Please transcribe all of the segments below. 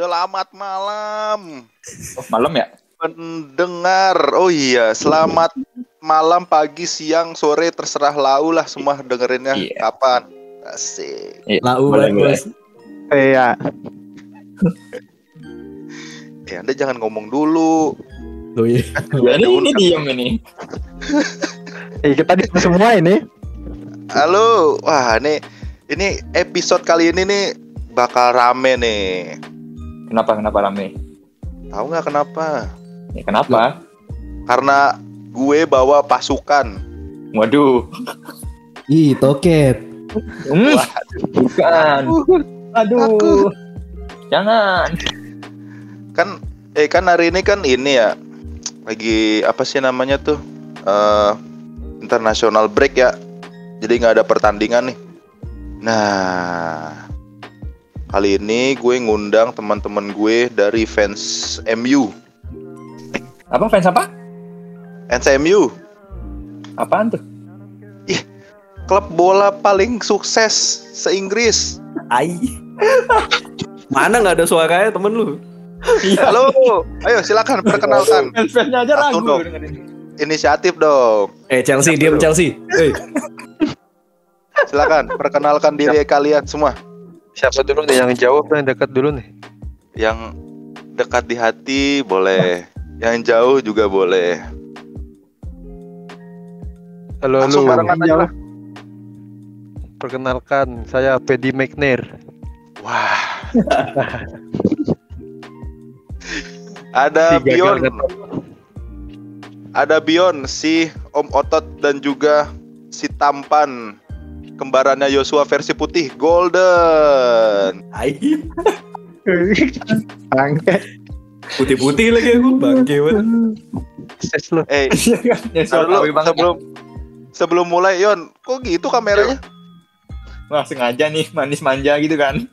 Selamat malam Oh, malam ya? pendengar. Oh iya, selamat malam, pagi, siang, sore, terserah lau lah semua dengerinnya Iya. kapan. Asik. Iya, Lau. Bos. Iya. Ya, Anda jangan ngomong dulu. Tuh, iya. Jadi ini diem ini. Eh, kita di semua ini. Halo. Wah, ini ini episode kali ini nih bakal rame nih. Kenapa kenapa rame? Tahu nggak kenapa? Ya, kenapa? Karena gue bawa pasukan. Waduh. Ih, toket. Hmm, bukan. Aduh. Aku. Jangan. Kan eh kan hari ini kan ini ya lagi apa sih namanya tuh? eh international break ya. Jadi nggak ada pertandingan nih. Nah, kali ini gue ngundang teman-teman gue dari fans MU. Apa fans apa? Fans MU, Apaan tuh? klub bola paling sukses se-Inggris. Ai. Mana nggak ada suaranya temen lu? Halo, ayo silakan perkenalkan. Fans-fansnya aja Satu ragu. dong. Inisiatif dong. Eh Chelsea, diam Chelsea. Eh, Silakan perkenalkan diri kalian semua. Siapa dulu nih yang jawab yang dekat dulu nih? Yang dekat di hati boleh, yang jauh juga boleh. Halo Langsung lu. barengan aja lah. Perkenalkan, saya Pedi McNair. Wah. Ada Si Bion, ada Bion, si Om Otot dan juga si Tampan kembarannya Yosua versi putih Golden. ai. Bangke. Putih-putih lagi aku, bangke banget. Eh, Ses lu. Ya, banget. sebelum sebelum mulai Yon, kok gitu kameranya? Wah, sengaja nih manis manja gitu kan.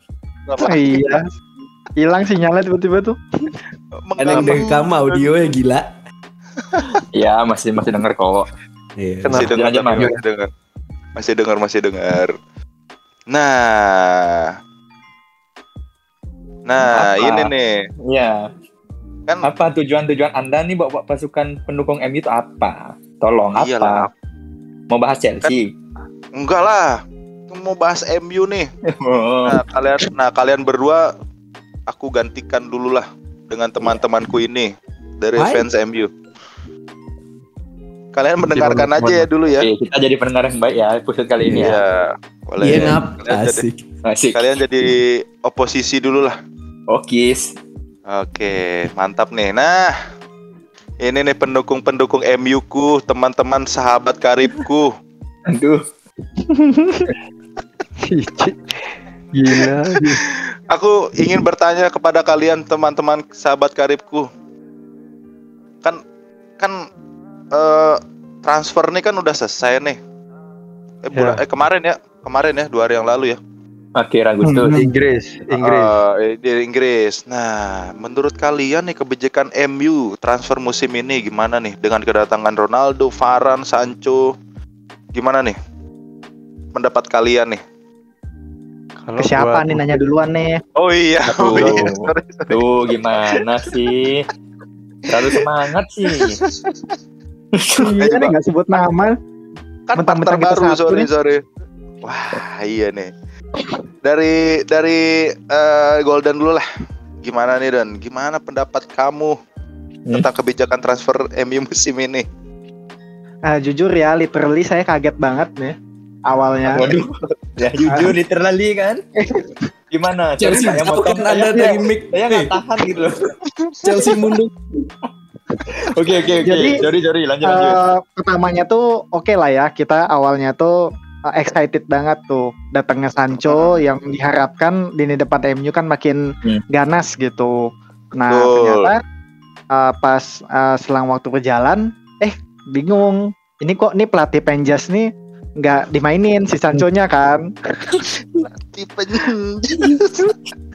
Oh, iya. Hilang sinyalnya tiba-tiba tuh. Ada yang rekam audio ya gila. Iya, masih masih denger kok. Iya. Kenapa? Masih dengar, Aja, Mas. Masih dengar. Masih dengar. Nah. Nah, Apa? ini nih. Iya. Kan Apa tujuan-tujuan Anda nih bawa pasukan pendukung MU itu apa? Tolong apa? Iyalah. Mau bahas Chelsea? enggak lah. Mau bahas MU nih. Oh. Nah, kalian nah kalian berdua aku gantikan dulu lah dengan teman-temanku ini dari Hai. fans MU. Kalian mendengarkan aja ya dulu ya. Oke, kita jadi pendengar yang baik ya episode kali ini ya. Iya. Boleh. Iya ngap, Kalian jadi, asik. Kalian jadi oposisi dulu lah. Okis. Oke, mantap nih. Nah, ini nih pendukung-pendukung MU ku, teman-teman sahabat karibku. Aduh. Gila. Aku ingin bertanya kepada kalian teman-teman sahabat karibku. Kan kan eh, transfer nih kan udah selesai nih. Eh, bulan- eh kemarin ya, kemarin ya dua hari yang lalu ya. Akhir Agustus. Inggris, Inggris. Eh, di Inggris. Nah, menurut kalian nih kebijakan MU transfer musim ini gimana nih dengan kedatangan Ronaldo, Varane, Sancho? Gimana nih? Pendapat kalian nih? Kalau Ke siapa nih nanya duluan nih? Oh iya, oh Aduh. iya. Sorry, sorry. Tuh gimana sih? Terlalu semangat sih. Iya nih nggak sebut nama. Kan Mentang-mentang partner kita baru, satu sorry, nih. sorry. Wah, iya nih. Dari dari eh, Golden dulu lah. Gimana nih Dan? Gimana pendapat kamu tentang kebijakan transfer MU musim ini? Ah, jujur ya, literally saya kaget banget nih awalnya. Waduh. Ya jujur literally kan. Gimana? Chelsea saya motong. Anda Saya- dari mic. Saya nggak tahan gitu loh. Chelsea mundur. Oke oke oke. Jadi, sorry lanjut lanjut. Eh, pertamanya tuh oke lah ya, kita awalnya tuh eh, excited banget tuh datangnya Sancho yang diharapkan di depan MU kan makin Hmm. ganas gitu. Nah Betul. ternyata eh, pas eh, selang waktu berjalan, eh bingung. Ini kok nih pelatih Penjas nih nggak dimainin si Sancho-nya kan? Tipe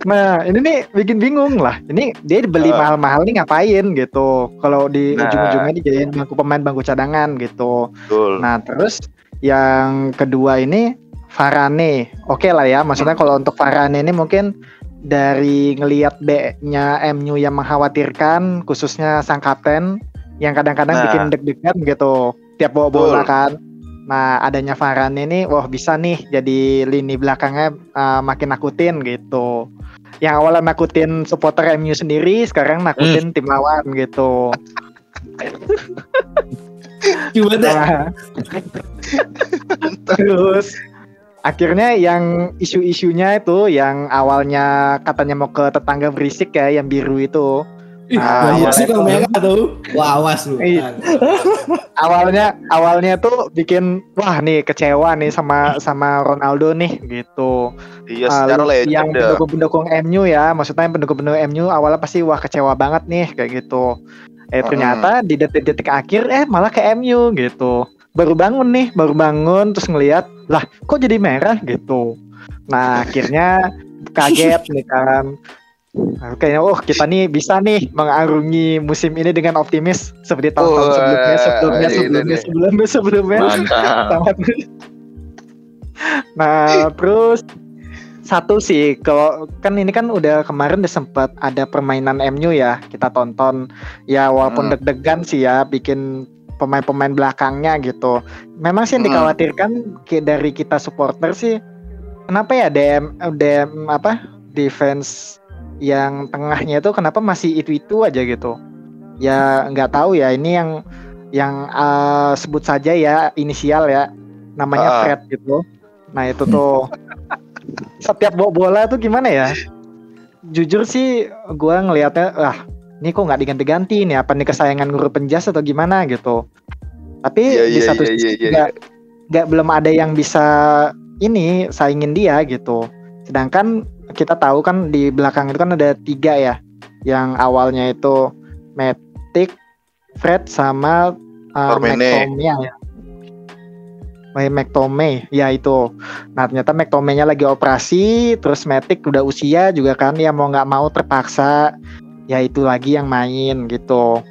Nah, ini nih bikin bingung lah. Ini dia dibeli Ah. mahal-mahal nih ngapain gitu. Kalau di Nah. ujung-ujungnya dijadiin bangku pemain bangku cadangan gitu. Betul. Nah, terus yang kedua ini Varane. Oke lah ya, maksudnya kalau untuk Varane ini mungkin dari ngelihat B-nya MU yang mengkhawatirkan khususnya sang kapten yang kadang-kadang Nah. bikin deg-degan gitu tiap bawa bola kan. Nah, adanya Varane ini wah bisa nih jadi lini belakangnya uh, makin nakutin gitu. Yang awalnya nakutin supporter MU sendiri, sekarang nakutin tim lawan gitu. Gimana? Nah, terus akhirnya yang isu-isunya itu yang awalnya katanya mau ke tetangga berisik ya yang biru itu Ah, banyak sih kalau mereka tuh. Wah, awas lu. Iya. awalnya awalnya tuh bikin wah nih kecewa nih sama sama Ronaldo nih gitu Iya Ah, secara lu- yang legend ya. pendukung-pendukung MU ya maksudnya yang pendukung-pendukung MU awalnya pasti wah kecewa banget nih kayak gitu eh ternyata di detik-detik akhir eh malah ke MU gitu baru bangun nih baru bangun terus ngelihat lah kok jadi merah gitu nah akhirnya kaget nih kan Kayaknya oh kita nih bisa nih mengarungi musim ini dengan optimis seperti tahun-tahun Wah, sebelumnya sebelumnya sebelumnya sebelumnya sebelumnya. Sangat. nah terus satu sih kalau kan ini kan udah kemarin udah sempat ada permainan MU ya kita tonton ya walaupun Hmm. deg-degan sih ya bikin pemain-pemain belakangnya gitu memang sih yang Hmm. dikhawatirkan dari kita supporter sih kenapa ya DM DM apa defense yang tengahnya itu kenapa masih itu itu aja gitu? Ya nggak tahu ya ini yang yang eh, sebut saja ya inisial ya namanya Ah. Fred gitu. Nah itu tuh setiap bawa bola tuh gimana ya? Jujur sih gua ngelihatnya ah ini kok nggak diganti-ganti nih apa nih kesayangan guru penjas atau gimana? gitu. Tapi Iya di iya satu sisi iya. nggak nggak belum ada yang bisa ini saingin dia gitu. Sedangkan kita tahu kan di belakang itu kan ada tiga ya yang awalnya itu Matic, Fred sama uh. McTominay ya. Ya itu. Nah ternyata McTominay-nya lagi operasi, terus Matic udah usia juga kan ya mau nggak mau terpaksa ya itu lagi yang main gitu.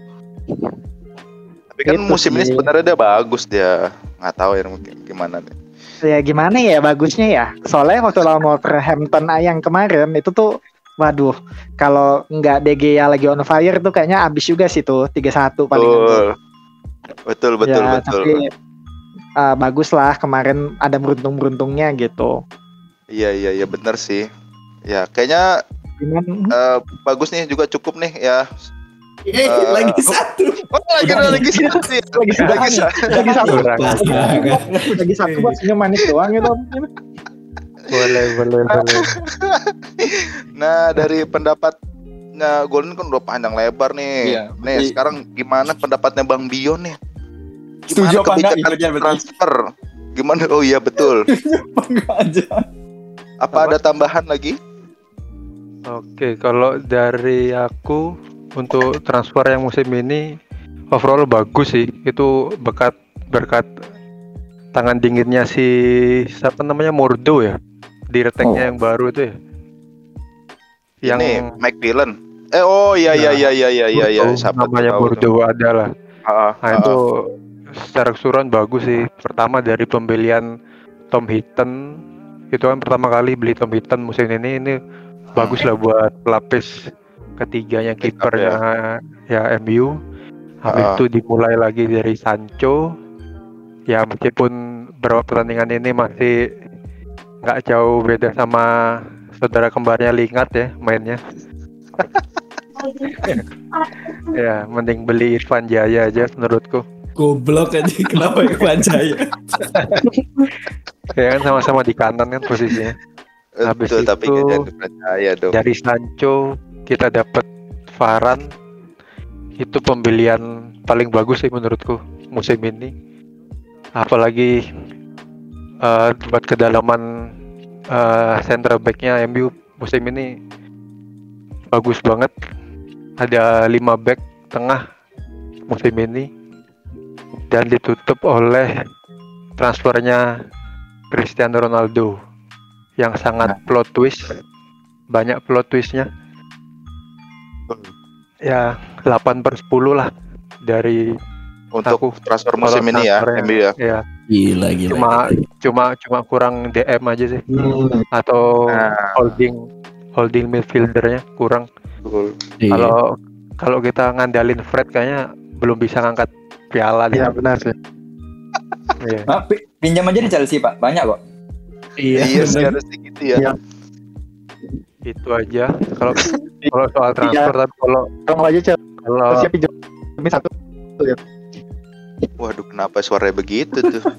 Tapi kan Itu musim ini sih. sebenarnya dia bagus dia. Nggak tahu ya mungkin gimana nih. Ya gimana ya bagusnya ya. Soalnya waktu lawan Wolverhampton yang kemarin itu tuh waduh kalau nggak DG ya lagi on fire tuh kayaknya abis juga sih tuh 3-1 paling Betul. Betul betul ya, betul. tapi uh, bagus lah kemarin ada beruntung-beruntungnya gitu. Iya iya iya benar sih. Ya kayaknya Cuman eh, bagus nih juga cukup nih ya. Eh, Eh, lagi satu. Oh lagi lagi sih. lagi satu Lagi sa- lagi satu lagi satu buat senyum manis doang gitu. Boleh, boleh, boleh. Nah dari pendapat Nah, Golden kan udah panjang lebar nih. Iya, nih, berarti- sekarang gimana pendapatnya Bang Bion nih? Setuju apa enggak berarti? transfer? Gimana? Oh iya betul. Apa aja? Apa ada tambahan lagi? Oke, kalau dari aku untuk transfer yang musim ini overall bagus sih. Itu berkat berkat tangan dinginnya si siapa namanya Mordo ya. Direkteknya Oh. yang baru itu ya. Yang Ini Mike Dillon. Eh oh iya iya iya iya iya iya iya. Mordo, Siapa namanya. Mordo adalah. Ah, Nah ah, itu secara keseluruhan bagus sih. Pertama dari pembelian Tom Hinton itu kan pertama kali beli Tom Hinton musim ini ini bagus lah buat pelapis ketiganya kipernya ya. MU. Habis Ah. itu dimulai lagi dari Sancho. Ya meskipun beberapa pertandingan ini masih nggak jauh beda sama saudara kembarnya Lingard ya mainnya. ya mending beli Irfan Jaya aja menurutku. Goblok aja kenapa Irfan Jaya? Ya kan sama-sama di kanan kan posisinya. Habis Betul, tapi itu-. Dari Sancho kita dapat Varan itu pembelian paling bagus sih menurutku musim ini. Apalagi eh, buat kedalaman eh, central backnya MU musim ini bagus banget. Ada 5 back tengah musim ini dan ditutup oleh transfernya Cristiano Ronaldo yang sangat plot twist banyak plot twistnya ya 8 per 10 lah dari Untuk aku transfer musim ini ya. MU ya. ya Gila gila. cuma cuma cuma kurang DM aja sih Hmm. atau Nah. holding holding midfieldernya kurang. Iya. Kalau kalau kita ngandalin Fred kayaknya belum bisa ngangkat piala Iya benar sih. Iya. Ah, pi- pinjam aja di Chelsea pak, banyak kok. Iya, Iya harusnya gitu ya. Iya. Itu aja. Kalau kalau soal transfer tapi kalau Kalau aja Chelsea kalau pinjam satu. Waduh, kenapa suaranya begitu tuh?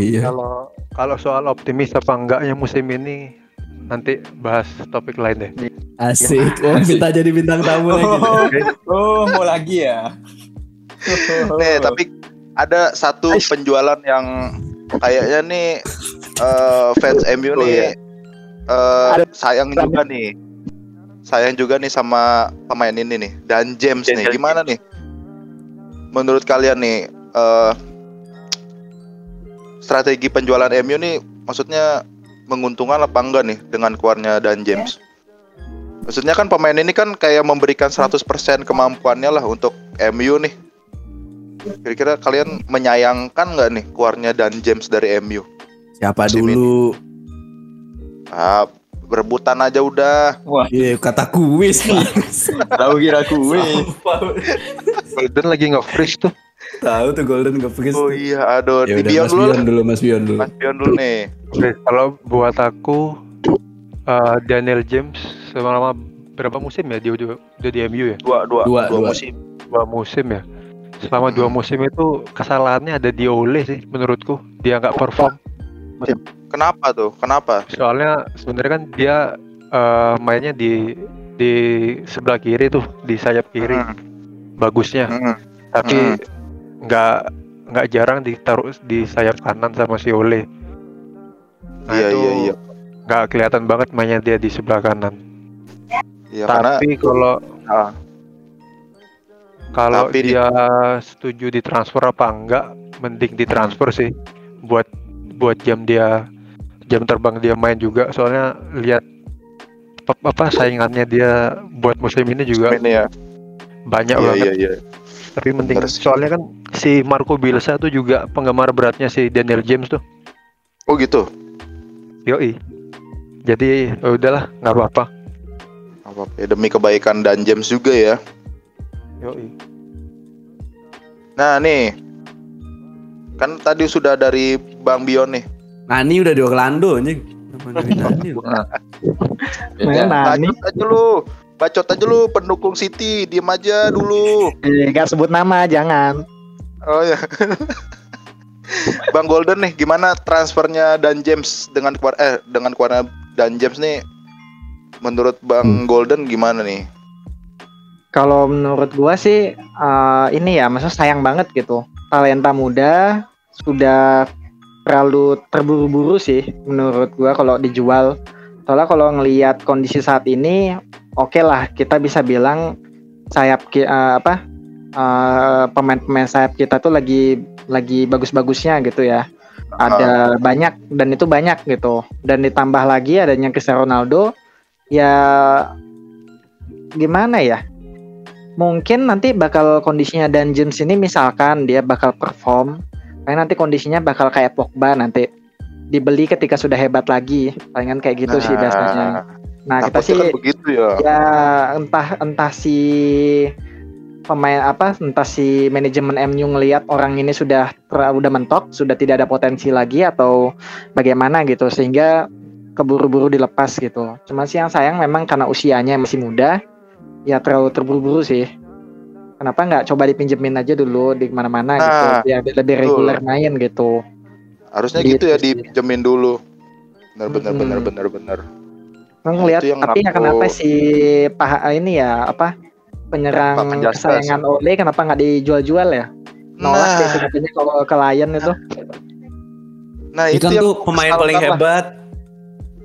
Iya. kalau kalau soal optimis apa enggaknya musim ini nanti bahas topik lain deh. Asik. Oh, minta jadi bintang tamu lagi. deh. Oh, mau lagi ya? Nih, tapi ada satu penjualan yang kayaknya nih eh, fans MU Oh, nih iya. eh, Ada- sayang juga nih. Sayang juga nih sama pemain ini nih, dan James nih. Gimana nih? Menurut kalian nih eh, strategi penjualan MU nih maksudnya menguntungkan apa enggak nih dengan keluarnya dan James? Maksudnya kan pemain ini kan kayak memberikan 100% kemampuannya lah untuk MU nih. Kira-kira kalian menyayangkan nggak nih keluarnya dan James dari MU? Siapa Musim dulu? Ah, berebutan aja udah. Wah, Iya, kata kuis, tahu kira gue. Golden lagi nge-freeze tuh. Tahu tuh Golden ke freeze. Oh iya, aduh. Ya Di udah Mas dulu Bion dulu, Mas Bion dulu. Mas Bion dulu nih. Oke, kalau buat aku eh, Daniel James selama berapa musim ya dia udah, udah di MU ya? Dua, dua, Dua, dua, dua. musim. Dua musim ya. Selama dua musim itu kesalahannya ada di Ole sih menurutku. Dia nggak perform. Kenapa tuh? Kenapa? Soalnya sebenarnya kan dia eh, mainnya di di sebelah kiri tuh, di sayap kiri. Hmm, Bagusnya. hmm. Tapi nggak nggak jarang ditaruh di sayap kanan sama si Ole. Nah, Iya, itu iya, iya. nggak kelihatan banget mainnya dia di sebelah kanan. Iya, karena Tapi kalau ah, kalau Tapi di- dia setuju ditransfer apa enggak, mending ditransfer sih. Buat buat jam dia jam terbang dia main juga. Soalnya lihat apa, saingannya dia buat musim ini juga ini ya. banyak Iya, banget. iya, iya. Tapi Bener sih. soalnya kan si Marco Bielsa tuh juga penggemar beratnya si Daniel James tuh. Oh gitu. Yoi. Jadi ya udahlah nggak apa-apa. Apa ya, demi kebaikan dan James juga ya. Yoi. Nah, nih. Kan tadi sudah dari Bang Bion nih. Nani udah di Orlando anjing. Dari Nani. Bacot aja lu. Bacot aja lu pendukung City, diem aja dulu. nggak sebut nama, jangan. Oh ya. Bang Golden nih, gimana transfernya Dan James dengan eh dengan keluarnya Dan James nih? Menurut Bang Golden gimana nih? Kalau menurut gua sih eh, ini ya, maksudnya sayang banget gitu. Talenta muda sudah terlalu terburu-buru sih menurut gua kalau dijual. Soalnya kalau ngelihat kondisi saat ini, oke lah kita bisa bilang sayap eh, apa eh, pemain-pemain sayap kita tuh lagi lagi bagus-bagusnya gitu ya. Ada banyak dan itu banyak gitu. Dan ditambah lagi adanya Cristiano Ronaldo ya gimana ya? mungkin nanti bakal kondisinya dan James ini misalkan dia bakal perform paling nanti kondisinya bakal kayak Pogba nanti dibeli ketika sudah hebat lagi. Palingan kayak gitu sih biasanya. Nah kita sih kan begitu ya. ya entah entah si pemain apa entah si manajemen MU ngelihat orang ini sudah ter- udah mentok sudah tidak ada potensi lagi atau bagaimana gitu sehingga keburu-buru dilepas gitu. Cuma sih yang sayang memang karena usianya masih muda ya terlalu terburu-buru sih kenapa nggak coba dipinjemin aja dulu di mana-mana gitu Nah, biar dia lebih reguler main gitu Harusnya Gitu gitu ya dipinjemin dulu. Bener bener Mm-mm. bener bener bener. ngelihat itu yang tapi ya kenapa si paha ini ya apa penyerang kesayangan Ole kenapa nggak dijual-jual ya nolak deh Nah, sepertinya kalau ke Lion itu nah Itu itu yang tuh pemain paling lah. hebat.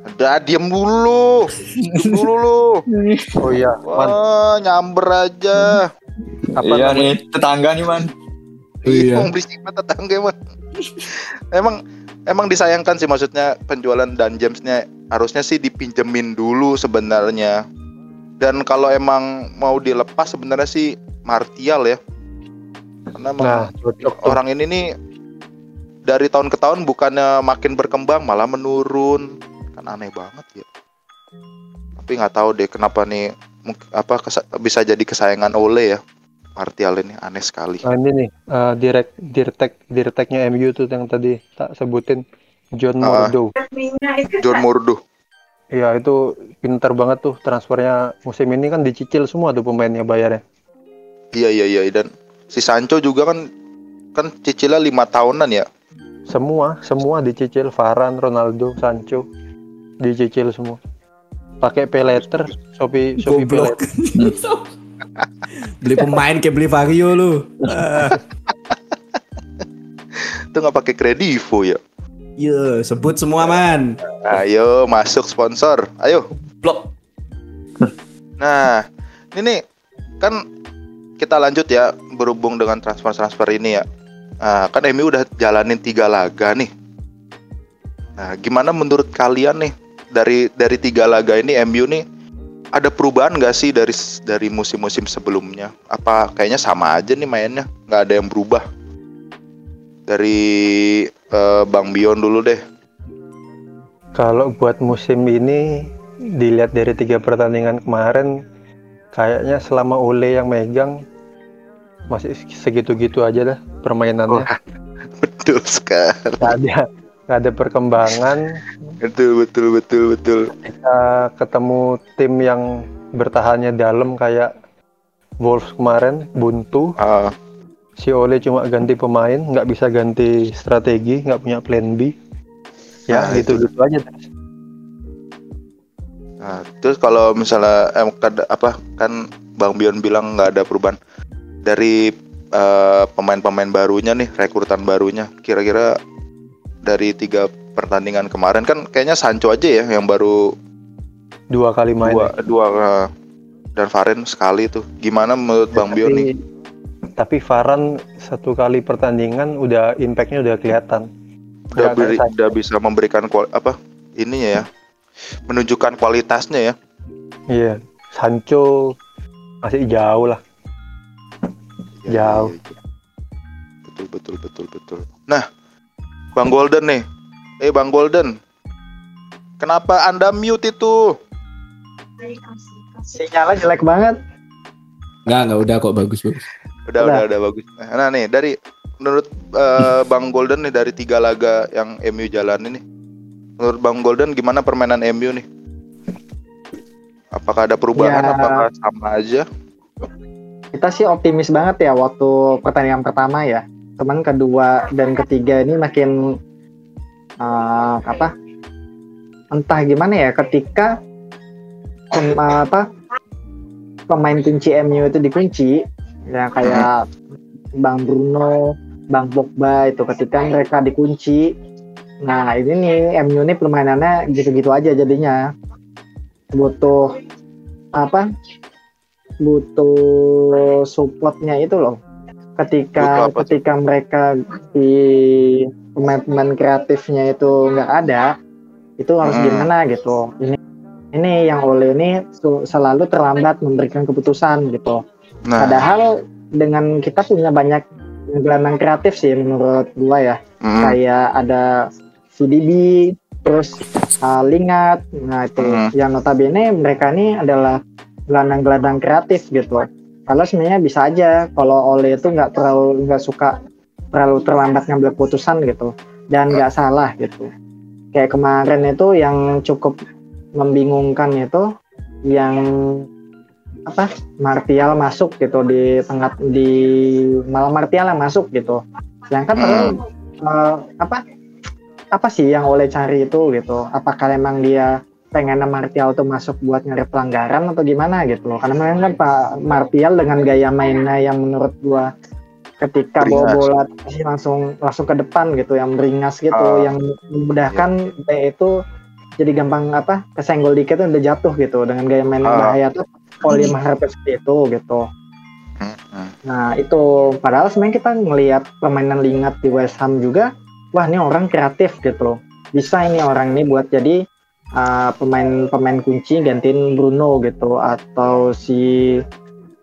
Udah diem dulu. diem dulu lu. Oh iya. Wah, nyamber aja. Apa iya namanya? nih, tetangga nih man. Iya. Iya. berisik banget tetangga emang. emang emang disayangkan sih maksudnya penjualan dan Jamesnya harusnya sih dipinjemin dulu sebenarnya. Dan kalau emang mau dilepas sebenarnya sih Martial ya. Karena emang Nah, cocok orang ini nih dari tahun ke tahun bukannya makin berkembang malah menurun. Kan aneh banget ya. tapi nggak tahu deh kenapa nih apa bisa jadi kesayangan Ole ya Martial ini aneh sekali Nah, ini nih eh, direct dirtek direkteknya MU tuh yang tadi tak sebutin John Ah. Mordo. John Murdo Iya itu pintar banget tuh transfernya musim ini kan dicicil semua tuh pemainnya bayarnya. iya iya iya dan si Sancho juga kan kan cicilnya lima tahunan ya Semua semua dicicil Varane, Ronaldo, Sancho dicicil semua. Pakai pay letter, Shopee Shopee pay letter. beli pemain kayak beli Vario lu. Itu nggak pakai kredivo ya Iya, sebut semua man. ayo masuk sponsor ayo Blok. Nah, ini nih kan kita lanjut ya berhubung dengan transfer-transfer ini ya. Nah, kan MU udah jalanin tiga laga nih. Nah, gimana menurut kalian nih dari dari tiga laga ini MU nih ada perubahan nggak sih dari dari musim-musim sebelumnya? Apa kayaknya sama aja nih mainnya, nggak ada yang berubah? Dari eh, Bang Bion dulu deh. Kalau buat musim ini dilihat dari tiga pertandingan kemarin, kayaknya selama Ole yang megang masih segitu-gitu aja dah permainannya. Wah. Betul sekali. Nggak ada nggak ada perkembangan. Betul betul betul betul. Kita ketemu tim yang bertahannya dalam kayak Wolves kemarin buntu. Ah, Si Ole cuma ganti pemain, nggak bisa ganti strategi, nggak punya plan B. Ya Nah, gitu-gitu aja. Nah, terus kalau misalnya eh, apa kan Bang Bion bilang nggak ada perubahan dari eh, pemain-pemain barunya nih, rekrutan barunya. Kira-kira dari tiga pertandingan kemarin kan kayaknya Sancho aja ya yang baru Dua kali main. dua dua eh, dan Varen sekali tuh. Gimana menurut Bang Bion nih? tapi Varan satu kali pertandingan udah impactnya udah kelihatan Udah, beri- udah bisa memberikan kual- apa ininya ya? Menunjukkan kualitasnya ya. iya Sancho masih jauh lah Jauh. Iya, iya. Betul betul betul betul. Nah, Bang Golden nih. Eh Bang Golden. Kenapa Anda mute itu? Sinyalnya jelek banget. Enggak, enggak udah kok bagus bagus. Udah Udah. udah udah bagus. Nah nih dari menurut eh, Bang Golden nih dari tiga laga yang MU jalanin nih. Menurut Bang Golden gimana permainan MU nih? Apakah ada perubahan? Ya. Apakah sama aja? Kita sih optimis banget ya waktu pertandingan pertama ya. Teman kedua dan ketiga ini makin eh, apa? Entah gimana ya ketika pem- apa pemain kunci MU itu dikunci ya kayak Bang Bruno, Bang Pogba itu ketika mereka dikunci nah ini nih MU ini permainannya gitu-gitu aja jadinya butuh apa butuh supportnya itu loh ketika ketika mereka di pemain-pemain kreatifnya itu nggak ada itu harus Hmm. gimana gitu? Ini ini yang oleh ini selalu terlambat memberikan keputusan gitu. Nah, padahal dengan kita punya banyak gelandang kreatif sih menurut gua ya. Mm, kayak ada CDB terus uh, Lingat nah itu. Hmm. yang notabene mereka ini adalah gelandang-gelandang kreatif gitu kalau sebenarnya bisa aja kalau Ole itu nggak terlalu nggak suka terlalu terlambat ngambil keputusan gitu. Dan nggak salah gitu. Kayak kemarin itu yang cukup membingungkan itu yang apa Martial masuk gitu di tengah di malah Martial yang masuk gitu. Sedangkan Hmm. eh, apa apa sih yang oleh cari itu gitu? Apakah emang dia pengen Martial tuh masuk buat nyari pelanggaran atau gimana gitu loh karena memang kan Pak Martial dengan gaya mainnya yang menurut gua ketika bawa bola langsung langsung ke depan gitu yang beringas gitu Ah. yang memudahkan B itu jadi gampang apa kesenggol dikit udah jatuh gitu dengan gaya main yang Ah. bahaya tuh Oli mengharapkan seperti itu gitu mm. Nah itu padahal sebenarnya kita ngelihat permainan Lingat di West Ham juga, wah ini orang kreatif gitu loh. Bisa ini orang ini buat jadi uh, pemain pemain kunci gantiin Bruno gitu atau si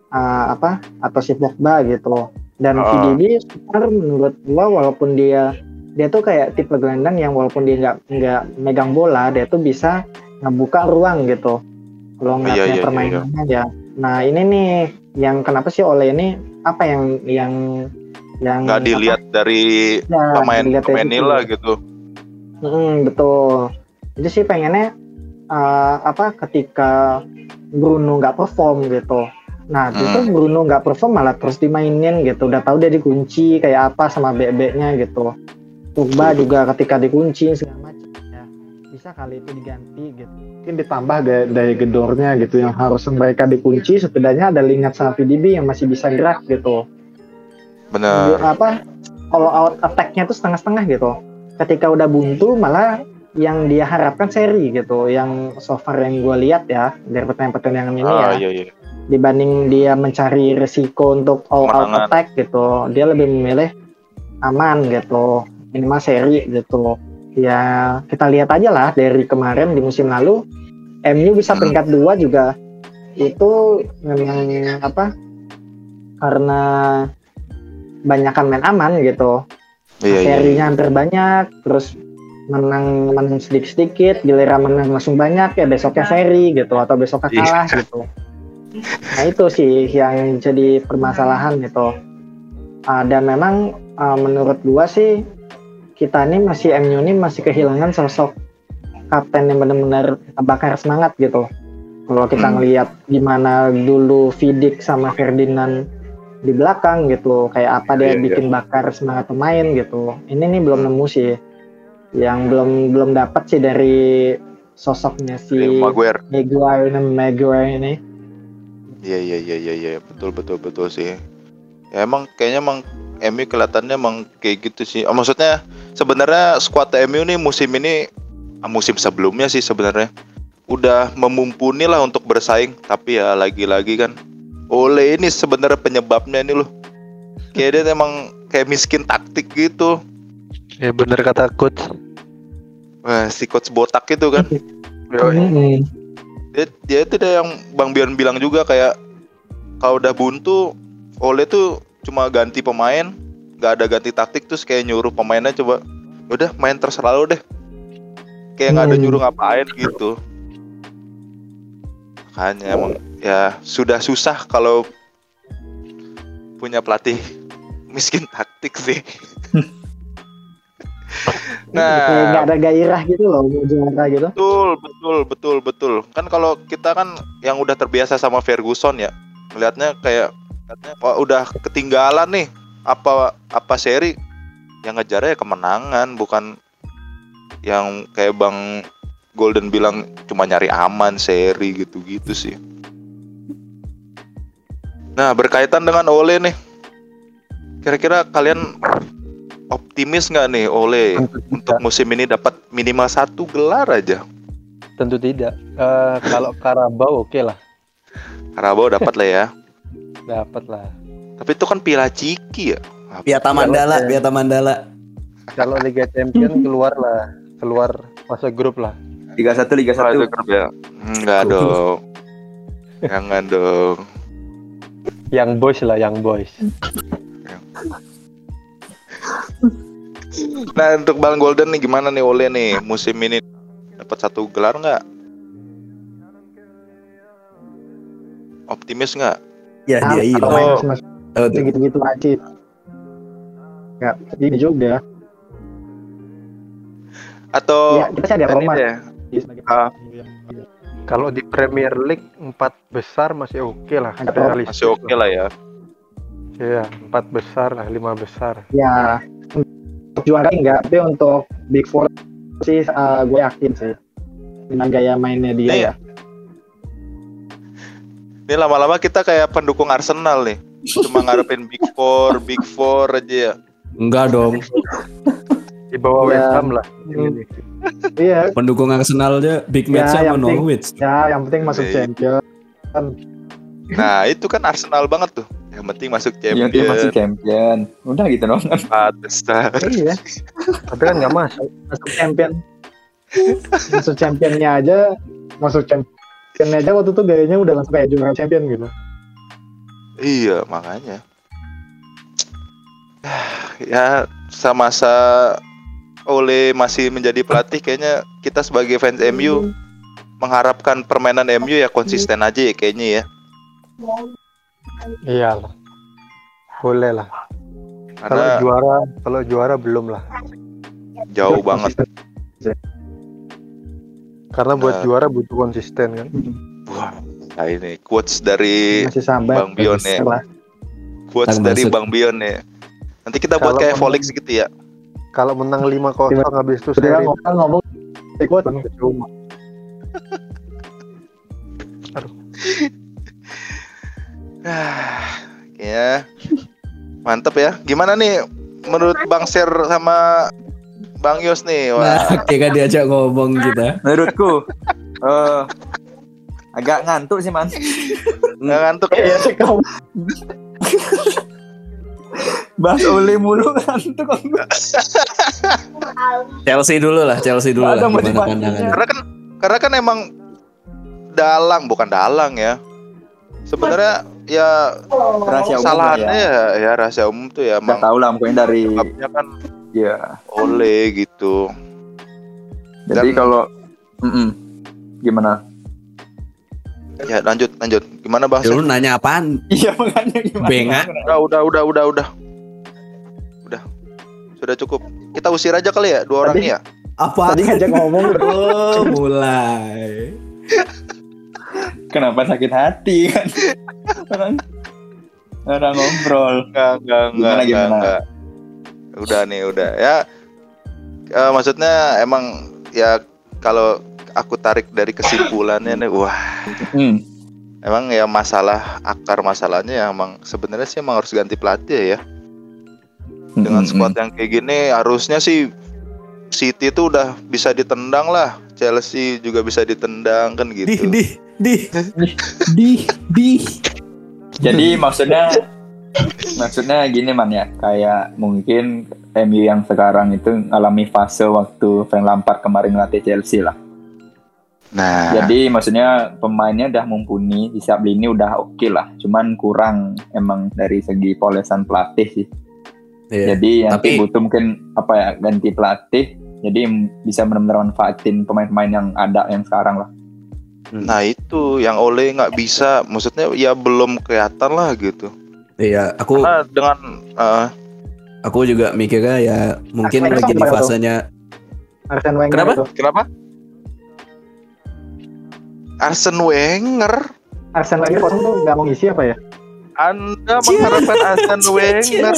uh, apa atau si Pogba gitu loh. Dan Ah. VDB sebenarnya menurut gua walaupun dia dia tuh kayak tipe gelandang yang walaupun dia nggak nggak megang bola dia tuh bisa ngebuka ruang gitu Kalau nggak Iya, punya iya, iya, permainannya ya. Nah ini nih yang kenapa sih Ole ini apa yang yang yang nggak dilihat dari apa, ya, pemain dari pemain itu. nila gitu Mm, betul. Jadi sih pengennya eh, apa ketika Bruno nggak perform gitu. Nah, Hmm. itu Bruno nggak perform malah terus dimainin gitu. Udah tahu dia dikunci kayak apa sama bebeknya gitu. Pogba juga ketika dikunci segala macam ya. Bisa kali itu diganti gitu. Mungkin ditambah gaya, daya gedornya gitu yang harus mereka dikunci setidaknya ada Lingard sama VDB yang masih bisa gerak gitu. bener Dia apa kalau out attack-nya tuh setengah-setengah gitu. Ketika udah buntu malah yang dia harapkan seri gitu. Yang so far yang gue lihat ya dari pertandingan-pertandingan ini ah ya iya iya dibanding dia mencari resiko untuk all out Kemenangan. attack gitu. Dia lebih memilih aman gitu. Minimal seri gitu. Ya kita lihat aja lah dari kemarin di musim lalu MU bisa Hmm. peringkat dua juga itu memang apa karena banyakan main aman gitu iya iya serinya hampir banyak terus menang menang sedikit sedikit giliran menang langsung banyak ya besoknya seri gitu atau besoknya Iya. kalah gitu nah itu sih yang jadi permasalahan gitu Ah, dan memang ah, menurut gua sih kita ini masih MU ini masih kehilangan sosok kapten yang benar-benar bakar semangat gitu kalau kita Hmm. ngelihat gimana dulu Vidic sama Ferdinand di belakang gitu kayak apa dia Iya, iya. bikin bakar semangat pemain gitu ini nih belum nemu sih yang belum belum dapat sih dari sosoknya si Maguire Maguire ini Maguire ini Iya iya iya iya iya betul betul betul sih. Ya emang kayaknya emang MU kelihatannya emang kayak gitu sih. Oh, maksudnya sebenarnya skuad MU nih musim ini ah, musim sebelumnya sih sebenarnya udah memumpuni lah untuk bersaing tapi ya lagi-lagi kan Ole ini sebenarnya penyebabnya ini loh. Kayak dia emang kayak miskin taktik gitu. Ya bener kata coach. Wah, si coach botak itu kan. Hmm. dia dia itu dia yang Bang Bian bilang juga kayak kalau udah buntu Ole tuh cuma ganti pemain nggak ada ganti taktik terus kayak nyuruh pemainnya coba udah main terserah lu deh kayak nggak ada Hmm. nyuruh ngapain gitu makanya emang ya sudah susah kalau punya pelatih miskin taktik sih Nggak nah ada gairah gitu loh mau juara gitu Betul, betul, betul, betul. Kan kalau kita kan yang udah terbiasa sama Ferguson ya, melihatnya kayak katanya wah udah ketinggalan nih apa apa seri yang ngejarnya ya kemenangan bukan yang kayak Bang Golden bilang cuma nyari aman seri gitu-gitu sih. Nah, berkaitan dengan Ole nih. Kira-kira kalian optimis nggak nih Ole Tentu untuk tidak. musim ini dapat minimal satu gelar aja? Tentu tidak. Eh, kalau Karabau oke lah, Karabau dapat lah ya. dapat lah. Tapi itu kan Piala Ciki ya. Piata Mandala, Piata Mandala. Kalau Liga Champion keluar lah, keluar fase grup lah. Liga 1 Liga 1. itu grup ya. Enggak dong. Jangan dong. Yang boys lah, yang boys. Nah, untuk Bang Golden nih gimana nih Ole nih musim ini dapat satu gelar nggak? Optimis nggak? Ya dia Atau hilang. main Oh. tuh. gitu-gitu aja nggak ini juga Atau ya kita sih ada ini Roma deh, sebagai Ah. Kalau di Premier League empat besar masih oke lah, Ada realistis masih oke lah ya. Iya, empat besar lah, lima besar. ya untuk juara enggak tapi untuk Big Four sih eh, gue yakin sih dengan gaya mainnya dia Iya. ya Ini lama-lama kita kayak pendukung Arsenal nih. Cuma ngarepin Big Four, Big Four aja ya. Enggak dong. Di bawah Ya. West Ham lah. Hmm. Ini. iya Pendukung Arsenalnya big Ya, match sama Norwich. ya yang penting masuk Iya. champion Nah, itu kan Arsenal banget tuh. Yang penting masuk Yang champion. dia masih champion. Udah gitu dong. Empat besar. iya Tapi kan nggak masuk. masuk champion masuk championnya aja masuk championnya aja waktu itu gayanya udah langsung kayak juara champion gitu Iya, makanya. ya sama-sama oleh masih menjadi pelatih kayaknya kita sebagai fans MU mengharapkan permainan MU ya konsisten aja ya kayaknya ya. Iyalah. Boleh lah. Kalau Karena juara, kalau juara belum lah. jauh banget. Karena buat Nah. juara butuh konsisten kan. Wah, nah ini quotes dari Masih sambat. Bang Bion ya. Quotes dari. Bang Bion ya. Nanti kita buat Kalau kayak Volix gitu ya. Kalau menang 5-0 habis itu seri ngomong ngomong ikut cuma. Ya. Mantep ya. Gimana nih menurut Bang Ser sama Bang Yos nih? Wah, Nah, kayak kan diajak ngomong kita. Menurutku eh agak ngantuk sih man. nggak ngantuk ya? Iya sih kau. Bahas oleh mulu ngantuk. Chelsea dulu lah, Chelsea dulu Ada lah. Karena kan karena kan emang dalang bukan dalang ya. Sebenarnya ya Rahasia umum lah kesalahannya ya. ya. ya rahasia umum tuh ya Nggak emang tahu lah mungkin dari kan ya. oleh gitu. Jadi Dan- kalau Mm-mm. gimana? Ya lanjut lanjut. Gimana Bang Ya, lu nanya apaan? Iya makanya gimana? Bengak. Udah udah udah udah udah. Udah. Sudah cukup. Kita usir aja kali ya dua orang Tadi- ini ya. Apa? Tadi ngajak ngomong Oh, mulai. Kenapa sakit hati kan? orang orang ngobrol. Enggak, enggak, enggak, Gimana, enggak, gimana? enggak. Udah nih, udah. Ya eh, maksudnya emang ya kalau aku tarik dari kesimpulannya nih, wah, Hmm. emang ya masalah akar masalahnya ya emang sebenarnya sih emang harus ganti pelatih ya. Dengan Mm-mm. squad yang kayak gini harusnya sih City itu udah bisa ditendang lah. Chelsea juga bisa ditendang kan Di, gitu. di, di, di, di. Jadi maksudnya maksudnya gini man ya, kayak mungkin MU yang sekarang itu ngalami fase waktu Frank Lampard kemarin ngelatih Chelsea lah. Nah, Jadi maksudnya pemainnya udah mumpuni di setiap lini udah oke lah, cuman kurang emang dari segi polesan pelatih sih. Iya. Jadi nanti Tapi- butuh mungkin apa ya ganti pelatih, jadi bisa benar-benar manfaatin pemain-pemain yang ada yang sekarang lah. Nah itu yang oleh nggak bisa, maksudnya ya belum kelihatan lah gitu. Iya, aku Karena dengan eh, aku juga mikirnya ya mungkin Arsene lagi di fasenya Arsene Wenger Kenapa? itu. Kenapa? Arsene Wenger? Arsene Wenger kosong tuh nggak mau ngisi apa ya? Anda mengharapkan Arsene Wenger?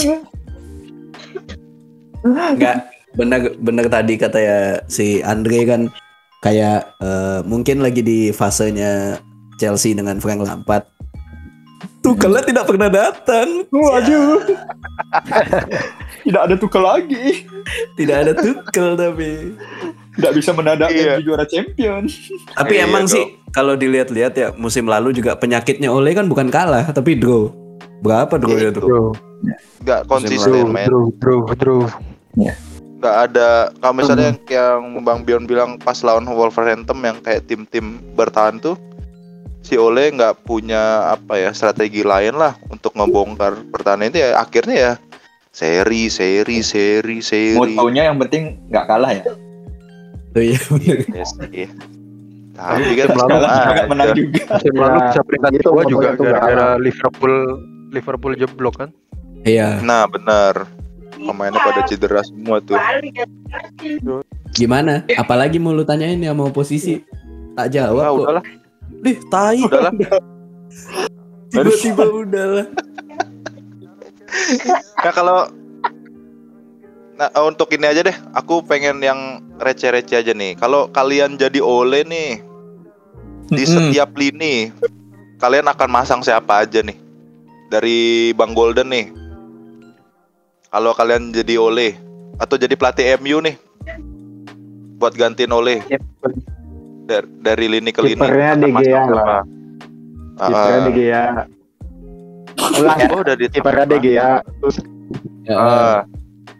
Enggak benar benar tadi kata ya si Andre kan kayak eh, mungkin lagi di fasenya Chelsea dengan Frank Lampard. Tukelnya tidak pernah datang. Waduh. Tidak ada tukar lagi. Tidak ada Tukel tapi. Tidak bisa mendadak Iya. jadi juara champion. Tapi Iya emang dong. sih kalau dilihat-lihat ya musim lalu juga penyakitnya Ole kan bukan kalah tapi draw. Berapa draw Iya, ya tuh? Bro, Gak konsisten bro, men. bro, bro, bro. Gak ada. Kalau misalnya yang Bang Bion bilang pas lawan Wolverhampton yang kayak tim-tim bertahan tuh, si Ole nggak punya apa ya strategi lain lah untuk ngebongkar pertahanan itu ya akhirnya ya seri, seri, seri, seri. Motonya yang penting nggak kalah ya. Oh iya. Ya sih. Tapi kan Musim lalu Kalah sama cuma nggak menang juga. Lalu Ya, bisa peringkat gitu, dua juga tuh nggak gara-gara. Liverpool Liverpool jeblok kan. Iya. Nah benar pemainnya pada cedera semua tuh. Gimana? Apalagi mau lu tanyain ya mau posisi? Tak jawab Nah, kok. udahlah. Dih, tai. udahlah. Tiba-tiba udahlah. nah kalau nah eh, untuk ini aja deh. Aku pengen yang receh-receh aja nih. Kalau kalian jadi Ole nih di setiap lini kalian akan masang siapa aja nih? Dari Bang Golden nih kalau kalian jadi Ole atau jadi pelatih MU nih buat gantiin Ole dari, dari lini ke lini Kipernya De masang Gea lah. Ah, Kipernya ah. De Gea. Ulang ya. oh udah di Kipernya De Gea. Terus Ya,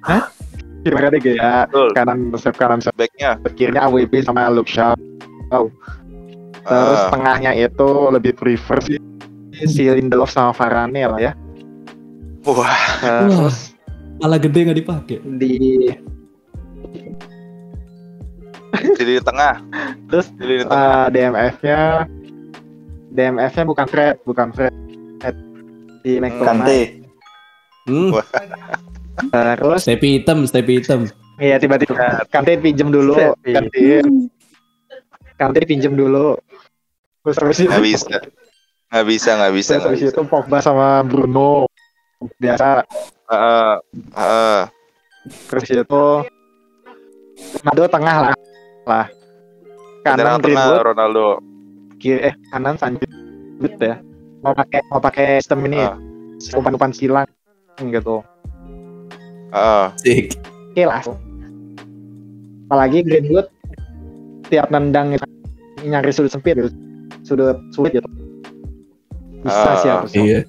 Ah, kipernya De Gea. Kanan sayap kanan sayap backnya kirinya AWP sama Luke Shaw. Terus Ah, tengahnya itu lebih prefer sih si Lindelof sama Varane lah ya. wah Nah, Wah. terus malah gede nggak dipakai. di di lini tengah. Terus Di lini tengah. eh, DMF-nya DMF-nya bukan Fred, bukan Fred. Di McTominay. Kante. Hmm, Terus step hitam, step hitam. iya tiba-tiba Kante pinjem dulu. Kante. Kante pinjem dulu. Terus habis itu, Nggak bisa. Nggak bisa, nggak bisa. terus habis bisa. itu Pogba sama Bruno. Biasa. Heeh, heeh. Terus itu Ronaldo tengah lah. Lah. Kanan Tengah Greenwood, Ronaldo. kiri eh kanan Sancho ya. Mau pakai mau pakai sistem ini Ah. umpan-umpan silang gitu. Heeh. Sik. Oke lah. Apalagi Greenwood tiap nendang itu nyari sudut sempit gitu. Sudut sulit gitu. Bisa Ah, sih harusnya. Iya.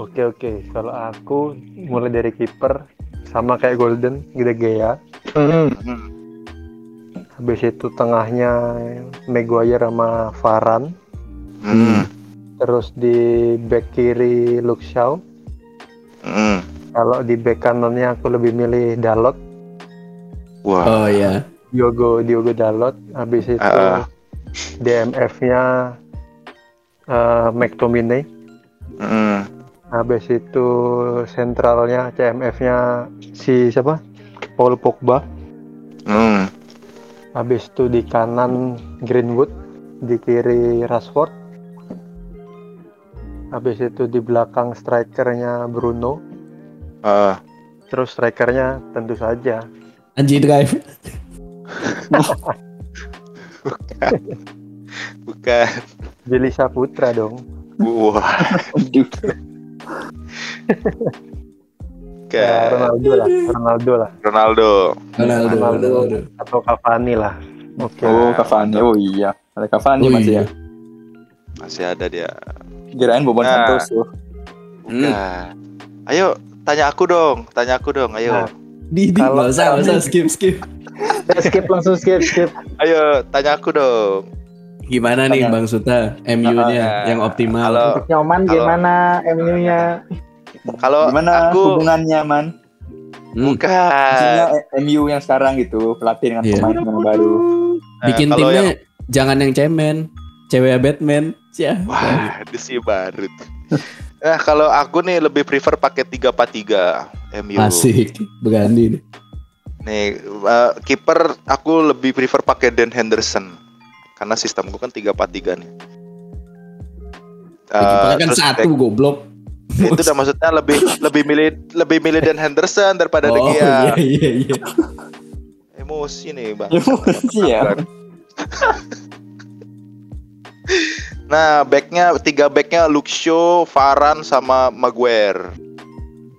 Oke oke, kalau aku mulai dari kiper sama kayak Golden, Gede Gea. Hmm. Hmm. Habis itu tengahnya Maguire sama Varane. Hmm. Terus di back kiri Luke Shaw. Hmm. Kalau di back kanannya aku lebih milih Dalot, Wah. Oh iya. Diogo Diogo Dalot. Habis itu Ah. DMF-nya eh, McTominay. Hmm. Habis itu sentralnya CMF-nya si siapa? Paul Pogba. Hmm. Habis itu di kanan Greenwood, di kiri Rashford. Habis itu di belakang strikernya Bruno. Ah. Terus strikernya tentu saja Anji drive. Bukan. Billy Saputra dong. Wah. Aduh. Ya. Ronaldo lah, Ronaldo lah, Ronaldo. Ronaldo. Ronaldo. Ronaldo. atau Cavani lah. Oke. Oh, Cavani. Oh iya. Ada Cavani Oh, masih iya. ya. Masih ada dia. Kirain Bobon Nah. Santos tuh. Hmm. Bukan. Ayo, tanya aku dong. Tanya aku dong. Ayo. Nah. Di, di, Kalau- usah, usah, skip, skip. Skip langsung skip skip. Ayo, tanya aku dong. Gimana nih Bang Suta, MU-nya Ah, yang optimal? Kalau Untuk nyoman gimana MU-nya? kalau Gimana aku hubungannya, Man? Hmm, bukan. Maksudnya eh, MU yang sekarang gitu, pelatih dengan Iya. pemain yang baru. Nah, bikin timnya yang- jangan yang cemen, cewek Batman. Wah, itu sih baru. tuh. Nah, kalau aku nih lebih prefer pakai 3-4-3 MU. Asik, berani. nih. Nih, eh, kiper aku lebih prefer pakai Dan Henderson. Karena sistemku kan 3-4-3 nih. Kipernya kan terus satu back- goblok. itu udah maksudnya lebih lebih milih lebih milih Dan Henderson daripada De Oh Gea. iya iya iya. Emosi nih, Bang. Emosi ya. Nah, backnya tiga backnya Luke Shaw, Varane sama Maguire.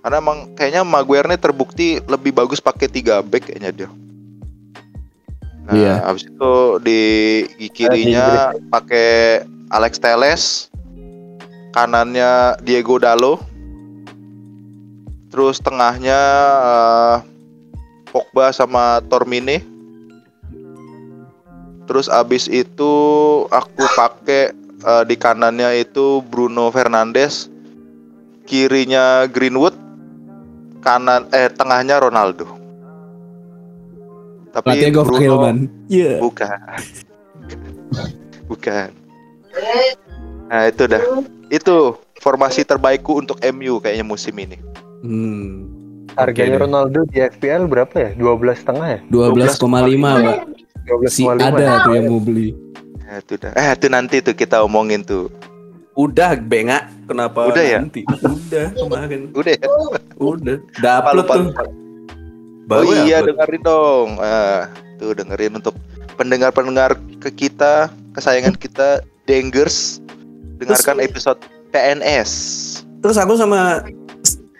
Karena emang kayaknya Maguire nih terbukti lebih bagus pakai tiga back kayaknya dia. Nah, Iya. habis itu di di kirinya pakai Alex Teles, kanannya Diego Dalo, terus tengahnya eh, Pogba sama Tormine. Terus abis itu aku pakai eh, di kanannya itu Bruno Fernandes, kirinya Greenwood, kanan eh tengahnya Ronaldo. Tapi Pelatihnya Goff Bruno Killman. Iya. bukan, bukan. Nah itu dah, itu formasi terbaikku untuk MU kayaknya musim ini. Hmm. Harganya deh. Ronaldo di FPL berapa ya? 12 setengah ya? 12,5 Mbak. 12,5 Si ya? ada tuh yang mau beli. Nah, itu dah. Eh itu nanti tuh kita omongin tuh. Udah bengak, kenapa Udah ya? nanti? Udah kemarin. Udah ya. Udah. Udah Lupa, upload lupa, tuh. lupa. Baru oh iya upload. dengerin dong. Ah, tuh dengerin untuk pendengar-pendengar ke kita, kesayangan kita, Dengers. Dengarkan episode PNS. Terus aku sama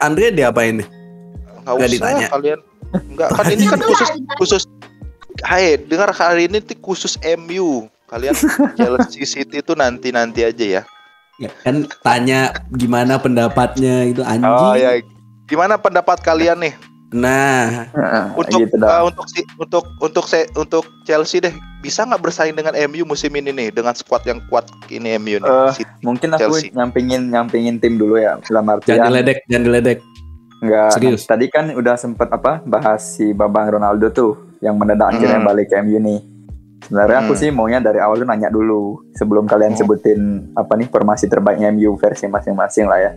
Andre diapain nih? Nggak Nggak usah ditanya. kalian. Enggak, kan ini kan khusus khusus Hai, dengar kali ini tuh khusus MU. Kalian Chelsea City itu nanti-nanti aja ya. Ya, kan tanya gimana pendapatnya itu anjing. Oh ya. Gimana pendapat kalian nih Nah, untuk gitu eh, untuk si untuk untuk se, untuk Chelsea deh bisa nggak bersaing dengan MU musim ini nih dengan squad yang kuat ini MU nih. Eh, City. Mungkin aku Chelsea. nyampingin nyampingin tim dulu ya. Dalam Jangan artian diledek, jangan diledek. Enggak. Serius? Tadi kan udah sempet apa bahas si Babang Ronaldo tuh yang mendadak akhirnya Hmm. balik ke MU nih. Sebenarnya aku Hmm. sih maunya dari awal tuh nanya dulu sebelum kalian Hmm. sebutin apa nih formasi terbaiknya MU versi masing-masing lah ya.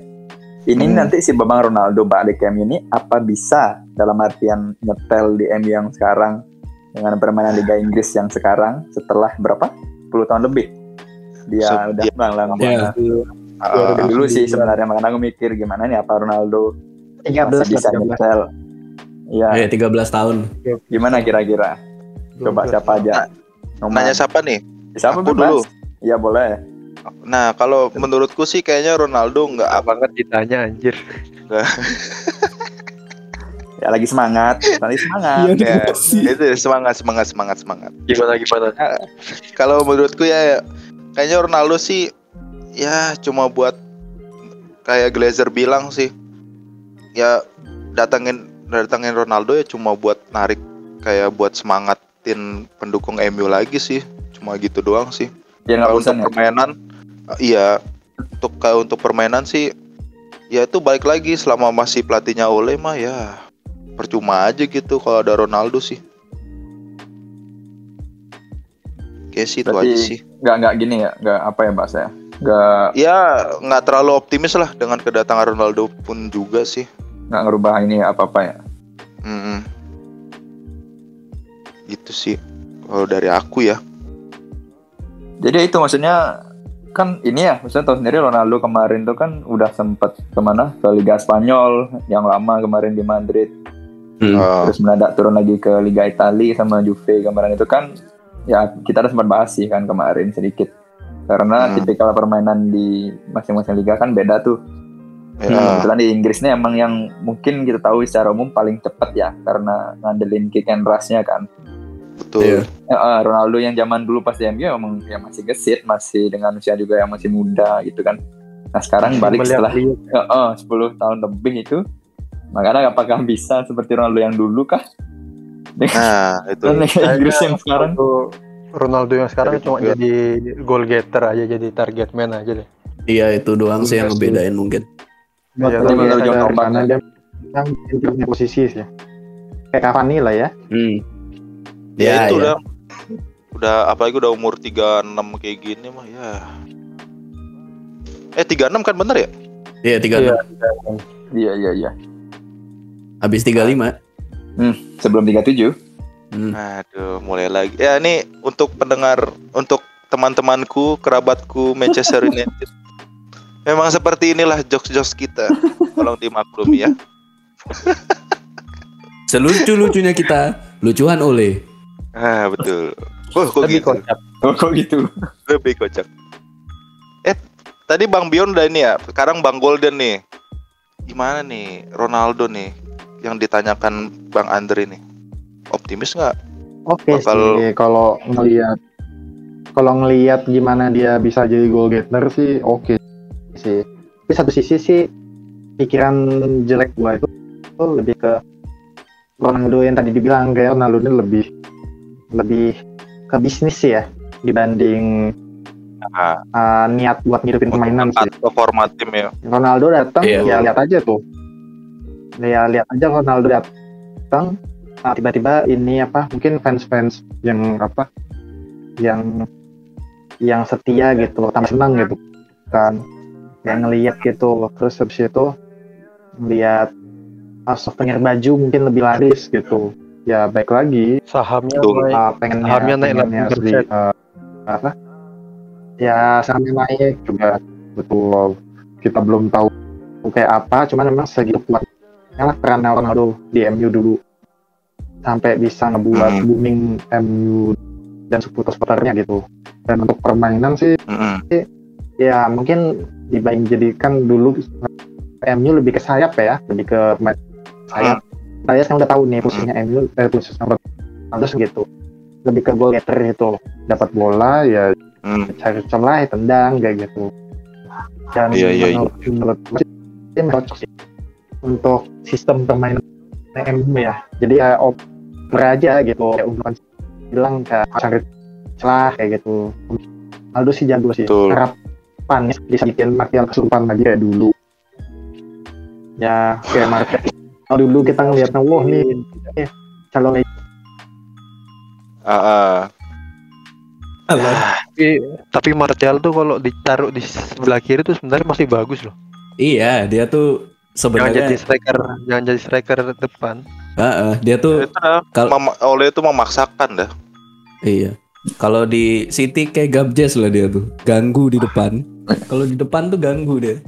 Ini Hmm. nanti si Bambang Ronaldo balik ke MU ini apa bisa dalam artian nyetel di MU yang sekarang dengan permainan Liga Inggris yang sekarang setelah berapa? 10 tahun lebih. Dia Se- udah iya. bang Iya. Ah, dulu sih sebenarnya makanya aku mikir gimana nih apa Ronaldo 13 masih bisa lah, 13. nyetel. Iya, Eh 13 tahun. gimana kira-kira? Coba siapa aja? Nomor nanya siapa nih? siapa Aku dulu. Iya boleh. Nah, kalau menurutku sih kayaknya Ronaldo nggak apa banget ditanya anjir. Ya lagi semangat, lagi semangat. ya. Itu semangat, semangat, semangat, semangat. Gimana gimana? Kalau menurutku ya kayaknya Ronaldo sih ya cuma buat kayak Glazer bilang sih. Ya datangin datangin Ronaldo ya cuma buat narik kayak buat semangatin pendukung MU lagi sih. Cuma gitu doang sih. Nggak Kalau untuk ya. permainan iya untuk kalau untuk permainan sih ya itu balik lagi selama masih pelatihnya Ole mah ya percuma aja gitu kalau ada Ronaldo sih. Kayak sih itu aja sih. Nggak nggak gini ya, nggak apa ya bahasa ya. Nggak Ya nggak terlalu optimis lah dengan kedatangan Ronaldo pun juga sih. nggak ngerubah ini apa apa ya. Mm-mm. Gitu sih kalau dari aku ya. Jadi itu maksudnya kan ini ya, maksudnya tahu sendiri Ronaldo kemarin tuh kan udah sempet ke mana ke Liga Spanyol yang lama kemarin di Madrid, Hmm. Uh, terus mendadak turun lagi ke Liga Italia sama Juve kemarin itu kan ya kita udah sempat bahas sih kan kemarin sedikit karena Hmm. tipikal permainan di masing-masing liga kan beda tuh. ya, Kebetulan di Inggris ini emang yang mungkin kita tahu secara umum paling cepat ya karena ngandelin kick and rush-nya kan. Betul. Iya. Ya, eh, Ronaldo yang zaman dulu pas di MU emang ya masih gesit, masih dengan usia juga yang masih muda gitu kan. Nah sekarang balik setelah ya, eh, 10 tahun lebih itu, makanya apakah bisa seperti Ronaldo yang dulu kah? Nah itu. Inggris yang sekarang Ronaldo, Ronaldo yang sekarang cuma juga. jadi goal getter aja jadi target man aja deh. Iya itu doang sih yang ngebedain mungkin. Iya, getter, John Orbach karena dia yang posisi sih. Kayak Cavani lah ya. Hmm. Ya, Ya, itu ya. udah udah apalagi udah umur 36 kayak gini mah ya. Eh 36 kan bener ya? Iya 36. Iya. iya iya iya. Habis 35. Sebelum 37 Hmm. Aduh, mulai lagi. Ya ini untuk pendengar, untuk teman-temanku, kerabatku Manchester United. Memang seperti inilah jokes-jokes kita. Tolong dimaklumi ya. Selucu-lucunya kita, lucuan oleh. Ah, betul. Oh, kok Lebih gitu? kocak. Oh kok gitu? Lebih kocak. Eh, tadi Bang Bion udah ini ya. Sekarang Bang Golden nih. Gimana nih Ronaldo nih yang ditanyakan Bang Andre nih? Optimis nggak? Oke Bakal- sih kalau ngelihat kalau ngelihat gimana dia bisa jadi goal getter sih oke sih. Tapi satu sisi sih pikiran jelek gua itu, itu lebih ke Ronaldo yang tadi dibilang kayak Ronaldo ini lebih lebih ke bisnis sih ya dibanding uh, niat buat ngidupin permainan sih. atau format tim ya. Ronaldo datang Iya. ya lihat aja tuh. Ya lihat aja Ronaldo datang ah, tiba-tiba ini apa mungkin fans-fans yang apa yang yang setia gitu tambah senang gitu kan yang ngelihat gitu terus habis itu ngelihat ah, souvenir baju mungkin lebih laris gitu ya baik lagi Sahamnya naik. uh, pengennya Sahamnya naik pengennya 8%. si, uh, apa ya sahamnya naik juga betul kita belum tahu kayak apa cuman memang segitu kuatnya lah peran Ronaldo di MU dulu sampai bisa ngebuat Hmm. booming MU dan supporter-supporternya gitu dan untuk permainan sih Mm-mm. ya mungkin dibanding jadikan dulu MU lebih ke sayap ya lebih ke sayap saya sekarang udah tahu nih posisinya MU eh posisinya Ronaldo gitu. Lebih ke goal getter itu dapat bola ya Mm. cari celah ya tendang kayak gitu. Dan Iya, iya, menurut, menurut ini cocok sih untuk sistem permainan MU ya. Jadi ya oper aja gitu. Kayak umpan bilang kayak cari celah kayak gitu. Aldo sih jago sih. Betul. harapannya bisa bikin Martial kesurupan lagi kayak dulu. Ya kayak Martial kalau dulu kita ngeliatnya wah nih eh, calon Ah, ah. Tapi, tapi Martial tuh kalau ditaruh di sebelah kiri tuh sebenarnya masih bagus loh. Iya, dia tuh Jangan jadi sebenarnya striker, jangan jadi striker depan. Heeh, dia tuh Itu dah, Kal- mama- oleh itu memaksakan dah. iya. Kalau di City kayak Gabjes lah dia tuh, ganggu di depan. Kalau di depan tuh ganggu dia.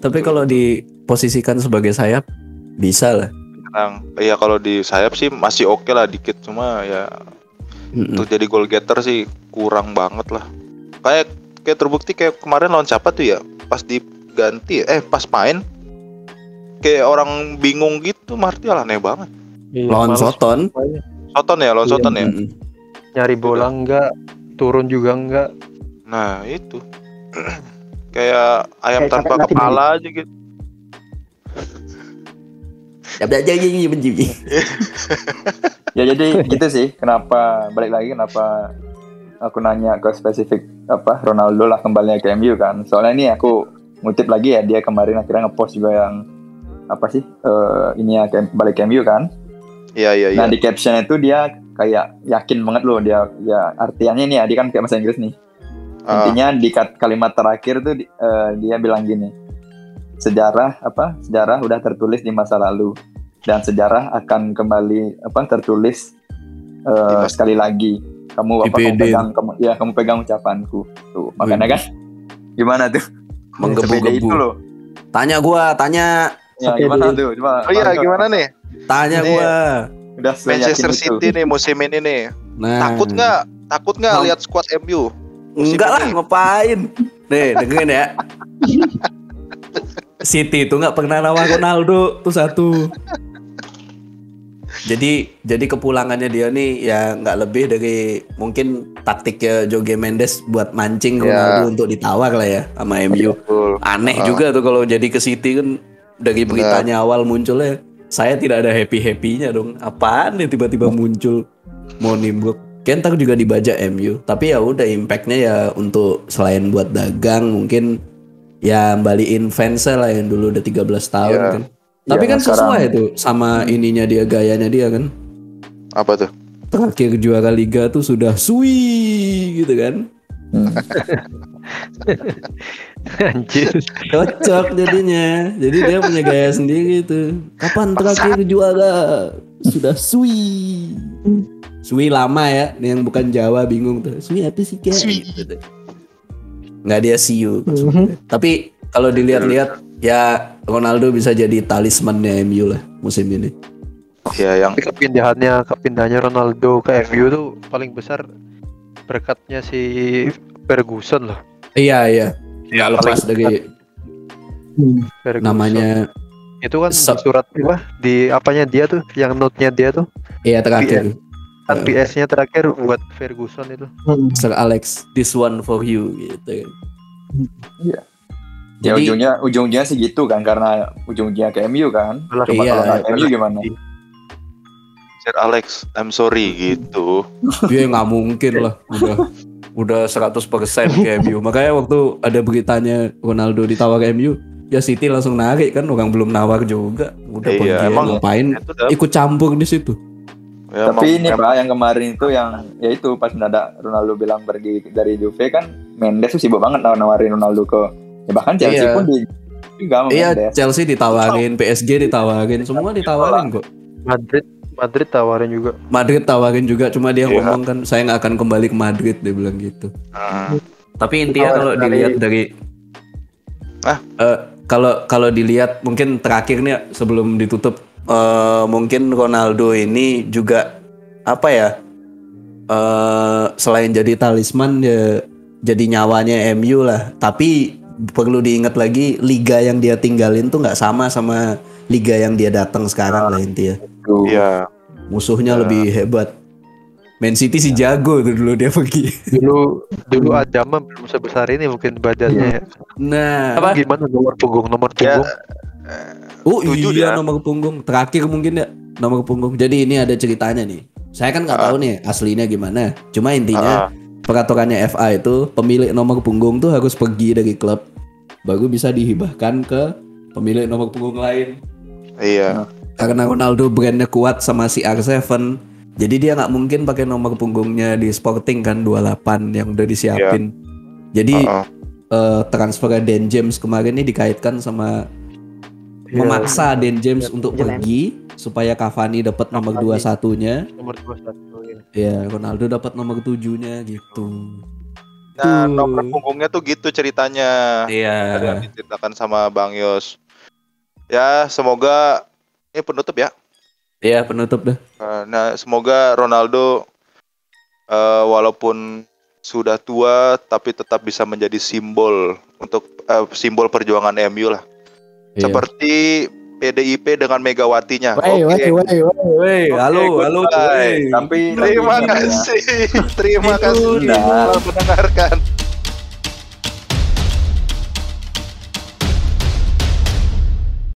Tapi kalau diposisikan sebagai sayap bisa lah. Sekarang, iya kalau di sayap sih masih oke lah dikit cuma ya Mm-mm. untuk jadi goal getter sih kurang banget lah. Kayak kayak terbukti kayak kemarin lawan siapa tuh ya? Pas diganti eh pas main kayak orang bingung gitu Martial aneh banget. Iya, Lawan Soton. Soton ya, lawan Iya, Soton ya. Mm-mm. Nyari bola enggak, turun juga enggak. Nah, itu. kayak ayam Kayak tanpa kepala aja gitu. Ya jadi gitu sih. Kenapa balik lagi kenapa aku nanya ke spesifik apa Ronaldo lah kembalinya ke MU kan. Soalnya ini aku ngutip lagi ya dia kemarin akhirnya ngepost juga yang apa sih eh, ini ya ke- balik ke MU kan. Iya, iya, iya. Nah di caption itu dia kayak yakin banget loh dia ya artiannya ini ya dia kan kayak bahasa Inggris nih. Ah, Intinya di kalimat terakhir tuh eh, dia bilang gini. Sejarah apa? Sejarah udah tertulis di masa lalu dan sejarah akan kembali apa tertulis eh, Di masa- sekali lagi. Kamu apa kamu pegang kamu ya kamu pegang ucapanku. Tuh, makanya kan gimana tuh? Sepeda itu Menggebu-gebu. loh. Tanya gua, tanya, Ya gimana tuh? Coba. Oh iya, gimana nih? tanya Ini- gua. Udah Manchester itu. City nih musim ini nih. Nah, Takut nggak? Takut nggak Mam- lihat squad MU? Enggak lah, ngapain? Nih, dengerin ya. City itu nggak pernah nawar Ronaldo tuh satu. Jadi jadi kepulangannya dia nih ya nggak lebih dari mungkin taktiknya Joge Mendes buat mancing Ronaldo Ya. untuk ditawar lah ya sama MU. Betul. Aneh Ah. juga tuh kalau jadi ke City kan dari beritanya awal munculnya saya tidak ada happy happynya dong. Apaan nih tiba-tiba muncul mau nimbruk. Kan ntar juga dibajak MU. Tapi ya udah impactnya ya untuk selain buat dagang mungkin ya balikin fansnya lah yang dulu udah 13 tahun Iya. kan. Tapi Iya, kan sekarang- sesuai tuh sama ininya dia gayanya dia kan. Apa tuh? Terakhir juara liga tuh sudah sui gitu kan. Anjir. Cocok jadinya. Jadi dia punya gaya sendiri tuh. Kapan terakhir juara? Sudah sui. Sui lama ya. Nih yang bukan Jawa bingung tuh. Sui apa sih kayak? Sui. Gitu. Nggak dia siu. Tapi kalau dilihat-lihat ya Ronaldo bisa jadi talismannya MU lah musim ini. Ya yang Tapi kepindahannya kepindahannya Ronaldo ke MU tuh paling besar berkatnya si Ferguson loh. Iya iya. Nggak lepas dari Ferguson. namanya. itu kan Sub- surat apa di apanya dia tuh yang note-nya dia tuh Iya terakhir. Kan PS-nya terakhir buat Ferguson itu. Sir Alex, this one for you gitu. Iya. Ya Jadi ujungnya ujungnya sih gitu kan karena ujungnya ke MU kan. Coba Iya, kalau ke iya. MU gimana? Sir Alex, I'm sorry gitu. dia nggak mungkin lah udah udah 100% ke MU makanya waktu ada beritanya Ronaldo ditawar ke MU ya City langsung narik kan orang belum nawar juga udah Iya, pergi emang- ngapain ikut campur di situ Ya, Tapi ini emang- Pak yang kemarin itu yang ya itu pas mendadak Ronaldo bilang pergi dari Juve kan Mendes tuh sibuk banget nawar-nawarin Ronaldo ke ya bahkan Chelsea Iya. pun di juga sama iya Mendes. Chelsea ditawarin PSG ditawarin semua ditawarin kok Madrid Madrid tawarin juga. Madrid tawarin juga cuma dia Iya. ngomong kan saya nggak akan kembali ke Madrid dia bilang gitu Hmm. Tapi intinya kalau dari- dilihat dari Ah? Eh, kalau kalau dilihat mungkin terakhir nih sebelum ditutup eh, mungkin Ronaldo ini juga apa ya? eh selain jadi talisman ya jadi nyawanya MU lah. Tapi perlu diingat lagi liga yang dia tinggalin tuh nggak sama sama liga yang dia datang sekarang lah intinya. Iya. Musuhnya Ya. lebih hebat. Man City si jago tuh dulu dia pergi. Dulu dulu Adama belum sebesar ini mungkin badannya. ya. Nah, Gimana nomor punggung nomor Ya, punggung? Oh Setuju iya dia. nomor punggung terakhir mungkin ya nomor punggung. Jadi ini ada ceritanya nih. Saya kan nggak Ah. tahu nih aslinya gimana. Cuma intinya Ah. peraturannya FA itu pemilik nomor punggung tuh harus pergi dari klub baru bisa dihibahkan ke pemilik nomor punggung lain. Iya. Karena Ronaldo brandnya kuat sama si R7 Jadi dia nggak mungkin pakai nomor punggungnya di Sporting kan 28 yang udah disiapin. Jadi Heeh. eh, transfer Dan James kemarin ini dikaitkan sama Iya. memaksa Dan James Iya, untuk James. pergi supaya Cavani dapat nomor Cavani. 21-nya. Nomor 21 ya. Ya, Ronaldo dapat nomor 7-nya gitu. Nah, Tuh. nomor punggungnya tuh gitu ceritanya. Yang Iya. diceritakan sama Bang Yos. Ya, semoga ini penutup ya. Iya, penutup dah. Eh, Nah, semoga Ronaldo eh, walaupun sudah tua tapi tetap bisa menjadi simbol untuk eh, simbol perjuangan MU lah. Iya. Seperti PDIP dengan Megawatinya. Wey, Oke. wey, wey, wey, wey. Oke, Halo, halo. wey. Tapi Terima kasih. Terima kasih udah. telah mendengarkan.